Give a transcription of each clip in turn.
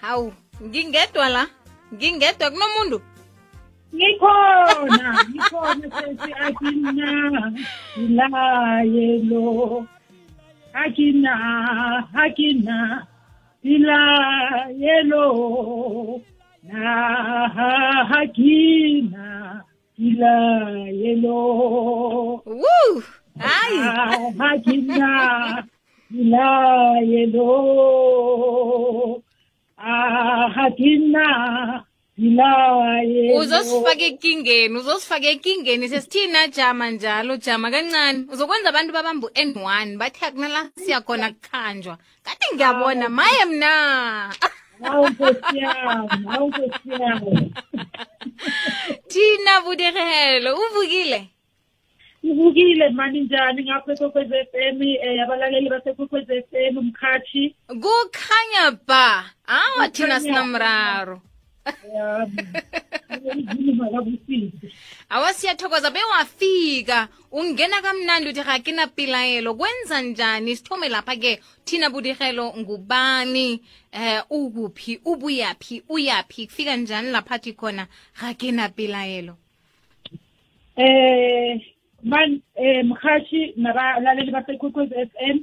hawu ngingedwa la. Ngingedwa kunomuntu ngikhona ngikhona sethi akina ilayelo. Akina akina ilayelo. Na hakina ilayelo. Woo! Hayi. hakina ilayelo. Hakina ilayelo uzosifaka ekingeni uzosifaka ekingeni sesithina jama njalo jama kancane. Uzokwenza abantu babamba u-n one bathi akunala siyakhona kukhanjwa. Kade ngiyabona maye mna. Thina budirelo uvukile ivukile mani njani ngapha ekwekwez f m um abalaleli basekwekwez f m mkhathi. Kukhanya ba awa thina sinamraro awa siyathokoza bewafika. Ungena kamnandi uthi ga ke napilaelo kwenza njani? Sithome lapha-ke thina budirelo ngubani? Eh ukuphi? Ubuyaphi? Uyaphi? Kufika njani lapha laphathi khona ga ke napilaelo um eh man eh, mhashi nabalaleli basekwekwezi f m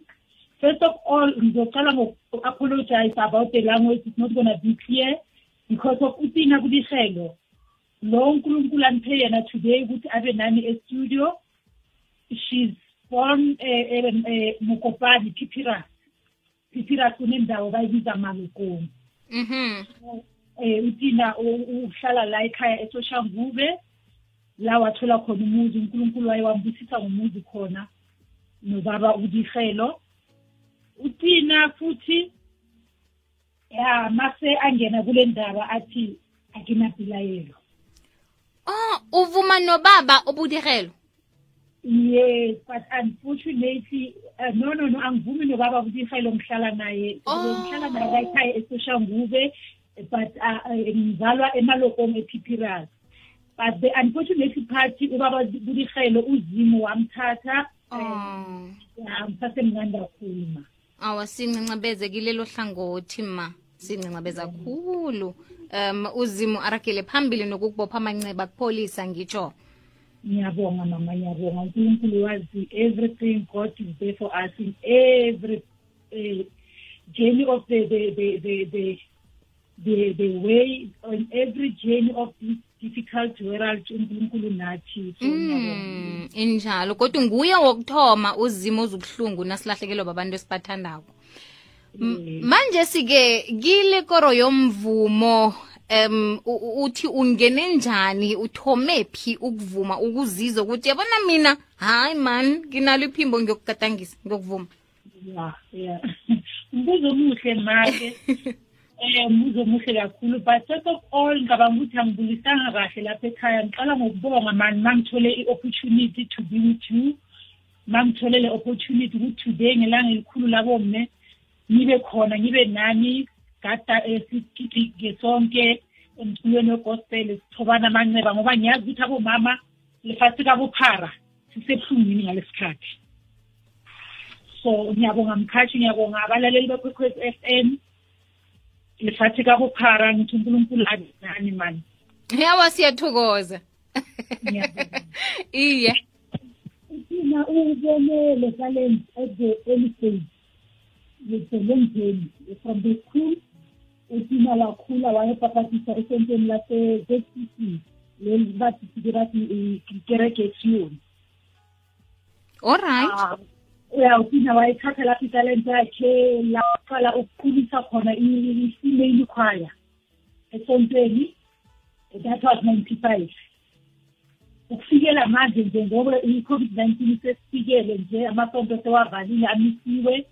first of all ngizocala ngoku-apologize about the language it's not gonna be clear because of utina kulihlelo lo unkulunkulu aniphe yena today ukuthi abe nani estudio she's from eh, eh, eh, mokopani pipiras pipiras kunendawo bayibiza mabekoni um mm-hmm. utina uhlala la ekhaya esoshanguve la wathola khona umuzi uNkulunkulu wayewambusisa ngomuzi khona nobaba udihelo utina futhi ya mase angena kule ndaba athi akinapilayelo oh uvuma nobaba obudirelo yes but unfortunately uh, no no no angivumi nobaba udihelo ngihlala naye. Oh. ngihlala naye la ekhaya eSoshanguve but uh, uh, ngizalwa emalokong ePipiras. But the unfortunate part ubaba budihelo uzimu wamthatha oh. ngisasemncane kakhulu ma awa sincancabeze kilelo hlangothi ma. Sincancabeza kakhulu um uzimu aragele phambili nokukubopha amanceba kupholisa ngitsho ngiyabonga mama ngiyabonga. Unkulunkulu wazi everything god is there for us in every uh, journey of the the the the the, the, the way on every journey of this difficult world unkulunkulu nathi so ngiyabonga. Mm, injalo. Kodwa nguye wokuthoma uzimo ozubuhlungu nasilahlekelwa babantu esibathandako. M- manje sike kile koro yomvumo em u- u- uthi ungene njani uthome phi ukuvuma ukuzizwa ukuthi yabona mina hayi man nginalo iphimbo ngiyokugadangisa ngiyokuvuma. Ya ya umbuzo omuhle make eh umbuzo omuhle kakhulu but first of all ngicabanga ukuthi angibulisanga kahle lapha ekhaya. Ngiqala ngokubonga mani mangithole i-opportunity to be with you. Mangithole le opportunity ukuthi today ngelanga elikhulu labome ngibe khona ngibe nani gada eh, sigige sonke emculweni wegospel sithobana amanceba ngoba ngiyazi ukuthi abomama lefatshe kabophara sisebuhlungwini ngalesikhathi. So ngiyabonga mkhathi ngiyabonga abalaleli bekwekwez f m. lefatshe kabophara ngithi unkulunkulu abe nani mani yawa siyathokoza. Ngiyabonga. iye. Thina ubone le talent at the early stage. With the long journey from the school uthina wakhula wayepapatisa esenteni lase-zcc leli bathi sike bathi ikereke siyoni alright ya uthina wayethatha lapho italente yakhe laqala ukukhulisa khona i- i-female choir esontweni that was ninety five ukufikela manje nje ngoba i-covid-19 isesifikele nje amasonto sewavalile amisiwe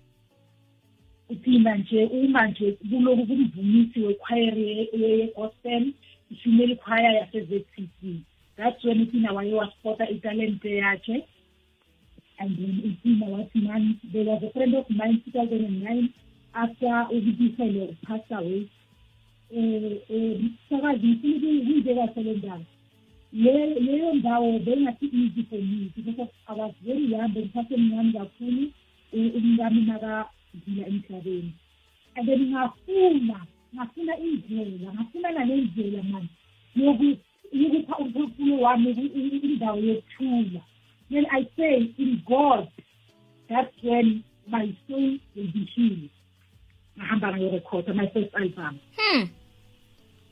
uthina nje uma nje kuloku kumvumisi wekhwayeri ye-gospel i-female choir yase-zcc that's when uthina waye waspota italente yakhe and then uthina wathi man there was a friend of mine 2009 after ubiselo passed away eh eh sakazi ngifuna ukuyibeka sele ndawo le leyo ndawo bengathi easy for me because I was very young bengisasemncane kakhulu umngami nakadlula emhlabeni and then ngafuna ngafuna indlela ngafumana nendlela manje yokupha uphefumulo wami indawo yokuthula then i say in god that's when my soul will be healed. Ngayorekhoda my first album. Hmm.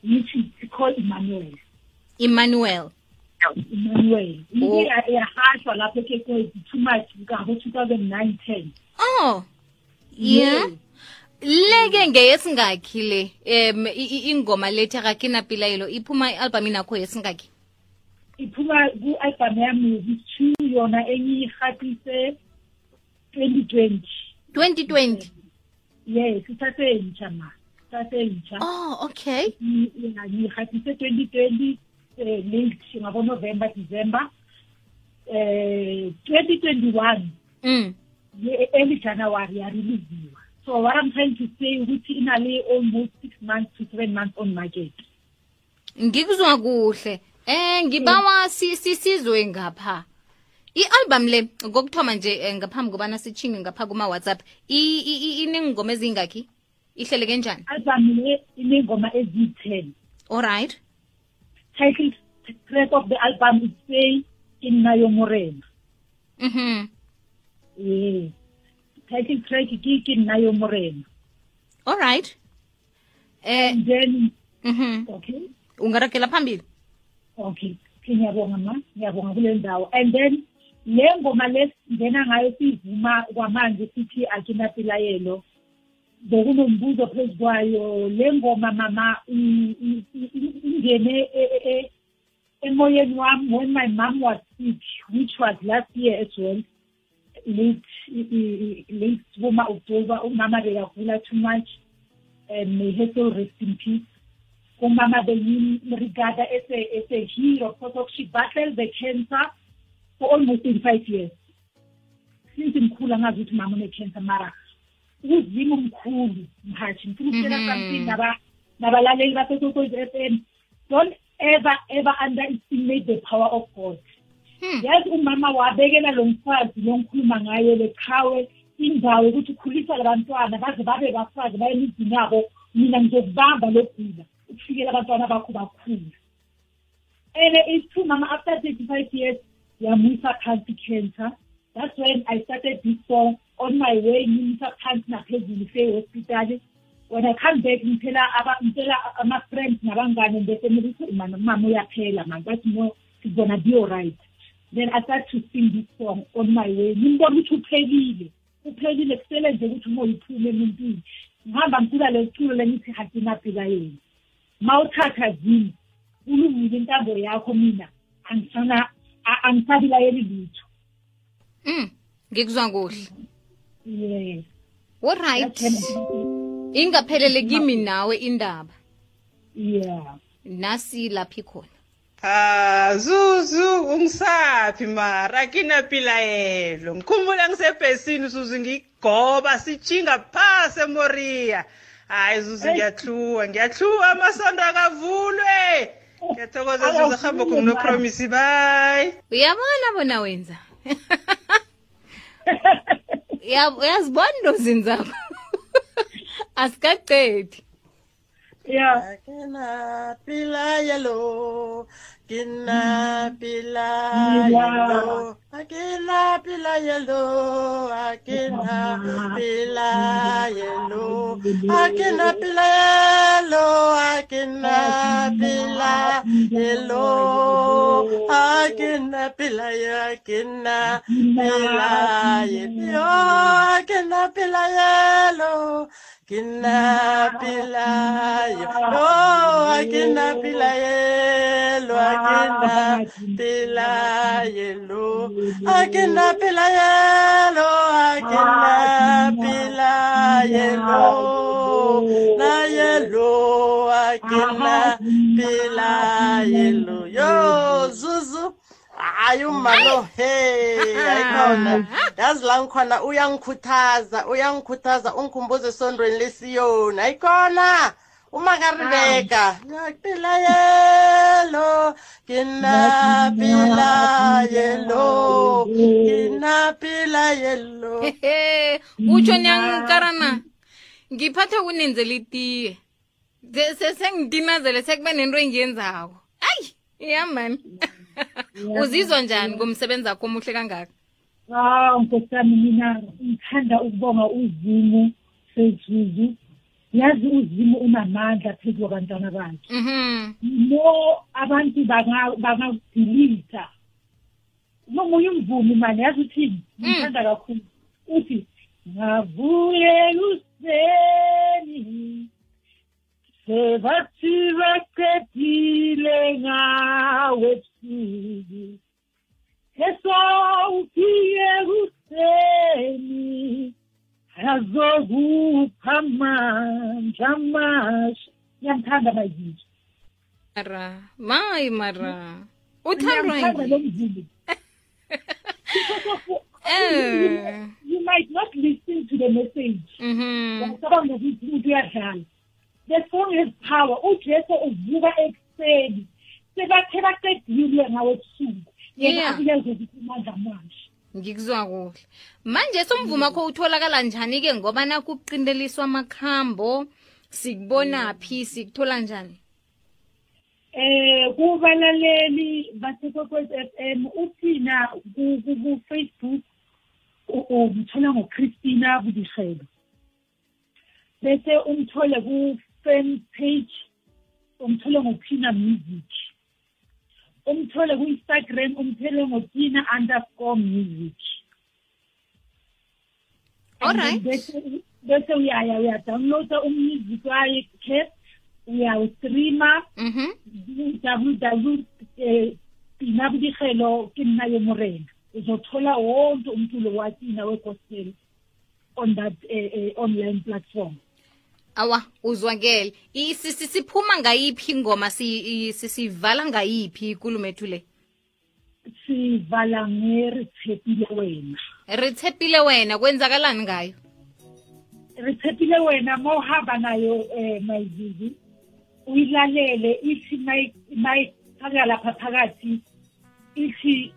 which is called emmanuel. Emmanuel. Emmanuel. Ike yahashwa lapho ekekwezi too much oh. Yeah. Leke ngeyesingakhi le um ingoma lethi akakina napilayelo iphuma i-album inakho yesingakhi iphuma ku-album yami yokuthi yona engiyihatise 2020 2020 yes isasentsha ma isasentsha oh okay. Ngiyihatise 2020 eh, late ngabo-november december. Eh 2021 mm. Early january yareleasiwa so what i'm trying to say ukuthi inale almost six months to seven months on market. Ngikuzwa kuhle. Eh ngibawa sisizwe ngapha. I-album le ngokuthoma nje eh, ngaphambi kobana sitshinge ngapha kuma WhatsApp inengoma ezingakhi? Ihlele kanjani album le inengoma eziyi-10 alright title track of the album is say nayo morena. Mhm Eh. title track ke ke nayo morena. Alright eh and then mhm okay. Ungarakela phambili okay. Ngiyabonga ma ngiyabonga kule ndawo and then le ngoma lesingena ngayo sivuma kwamanje sithi akinapilayelo bekunombuzo phezu kwayo le ngoma mama ingene emoyeni wami when my mom was sick which was last year as well late late kuma October umama bekagula too much and may her soul rest in peace. Umama bengimregada as a as a hero because she battled the cancer for almost 35 years. Since ngikhula ngazi ukuthi mama une-cancer mara uzima omkhulu mhathi ngifuna ukutshela something nabalaleli basekokwezi f m. Don't ever ever underestimate the power of god. Yazi umama wabekela lo mfazi lo ngikhuluma ngayo leqhawe indawo ukuthi ukhulisa labantwana baze babe bafazi baye emizini yabo. Mina ngizokubamba logula ukufikela abantwana bakho bakhula and it's true mama after 35 years yamwisa phansi cancer. That's when i started song on my way ngimisa phansi naphezulu se-hospital when i come back ngithela ngitshela ama-friends nabangane nge-family ukuthi mama uyaphela man but no it's gonna be all right then i start to sing this song on my way. Ngimbona ukuthi uphelile uphelile kusele nje ukuthi uma uyiphume emuntwini. Ngihamba ngicula le culo lengithi hatinapika yena. Ma uthatha zini ulungile intambo yakho mina. Angisana angisabilayeli lutho. Mm ngikuzwa kuhle. Yes alright ingaphelele kimi nawe indaba. Yeah. Nasi laphi khona? Ah Zuzu ungisaphi mara? Kinapilayelo ngikhumbula ngisebhesini Zuzu ngigoba sichinga phase eMoria. Hayi Zuzu ngiyahluwa ngiyahluwa amasondo akavulwe. Ngiyathokoza Zuzu hamba kuno promise bye. Uyabona bona wenza? Uyazibona ndozini zakho asikaqedi. Yeah. Akina pilayelo, kina pilayelo, akina pilayelo, akina pilayelo, akina pilayelo, akina pilayelo, akina pilayelo, akina pilayelo, akina pilayelo. Kinapilayo, no, akinapilayelo, akinapilayelo, akinapilayelo, akinapilayelo, na yelo, akinapilayelo, yo, Zuzu. hayi umalo hey ayikhona yazi la ngikhona uyangikhuthaza uyangikhuthaza ungikhumbuze esondweni lesiyoni. Hayikhona umakaribeka nakpila yelo kinapila yelo kinapila yelo utsho niyangikarana ngiphatha kunenzela itiye. Sengidinazele sekuba nento engiyenzako. Ayi iyamani uzizwa njani ngomsebenzi akho omuhle kangaka? Hawu nkosi yami mina ngithanda ukubonga uzimu sezuzu yazi uzimu unamandla phezu kwabantwana bakhe. Mhm. Mo abantu banga- bangakudilita nomunye umvumi mani yazi uthini ngithanda kakhulu. Uthi ngavulela useni sebathi baqedile ngawe busuku azokupha amandla ngiyamthanda mayizizo mara mayi mara uthandwa ngiyamthanda yini? lo mzulu because Eh. you might not listen to the message. Ngicabanga ukuthi umuntu uyadlala the song has power. Ujesu uvuka ekuseni sebathe baqedile ngawe ebusuku. Yena abuyeza ukuthi amandla amasha ngikuzwa kuhle. Manje somvumo wakho utholakala njani-ke? Ngoba nakuqineliswa amakhambo sikubonaphi sikuthola njani? Eh kubalaleli basekwekwez FM uthina ku Facebook umthola ngoChristina Budishelo bese umthole ku fan page umthole ngoPhina Music. Umthole ku Instagram umthole ngoPhina underscore music. Alright. bese uyaya uyadownloada umusic wakhe uyawustreama www tina bodigelo ke nna yo morena. Uzothola wonke umculo wa tina on that uh, uh, online platform awa uzwakele siphuma ngayiphi ingoma? Si- i- si- sivala ngayiphi ikulumo ethu le? Sivala ngeritshepile wena. Rithepile wena kwenzakalani ngayo? Ritshepile wena ma uhamba nayo um mayizizi uyilalele ithi mayifaka lapha phakathi ithi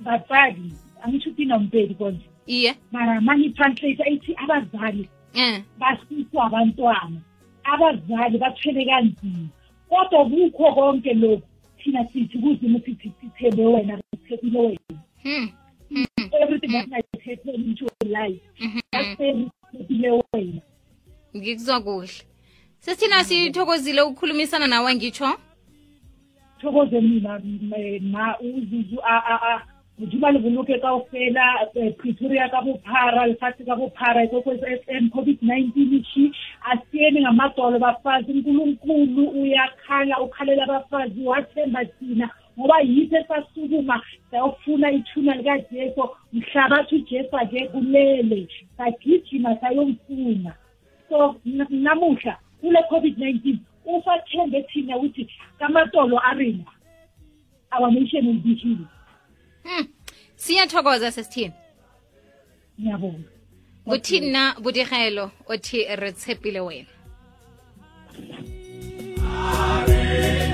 batsali angisho ukuthi inompedi konje. Iye. Mara mangi-translate ithi abazali eh basiswa abantwana abazali bathwele kanzima. Kodwa kukho konke lokhu thina sithi kuzimu sithi sithembe wena sithembile wena. Hmm. Everything that might happen into your life asithembile wena. Ngikuzwa kuhle. Sesithina sithokozile ukukhulumisana nawe ngitsho? Thokoze mina m- ma uzuzu a a a modimo le boloke ka ofela eh, pretoria ka bophara lefatshe ka bophara ikwekwez f m covid-19 shi asiyeni ngamadolo bafazi unkulunkulu uyakhala ukhalela abafazi wathemba thina ngoba yithi esasukuma sayofuna ithuna likajesu mhlabathi ujesu ake kulele sagijima sayomfuna. So namuhla kule covid-19 usathembe thina ukuthi kamatolo arina our nation will be healed Hmm. siyathokoza sesithini ngiyabonga kuthini na budigelo othi re tshepile wena Amen.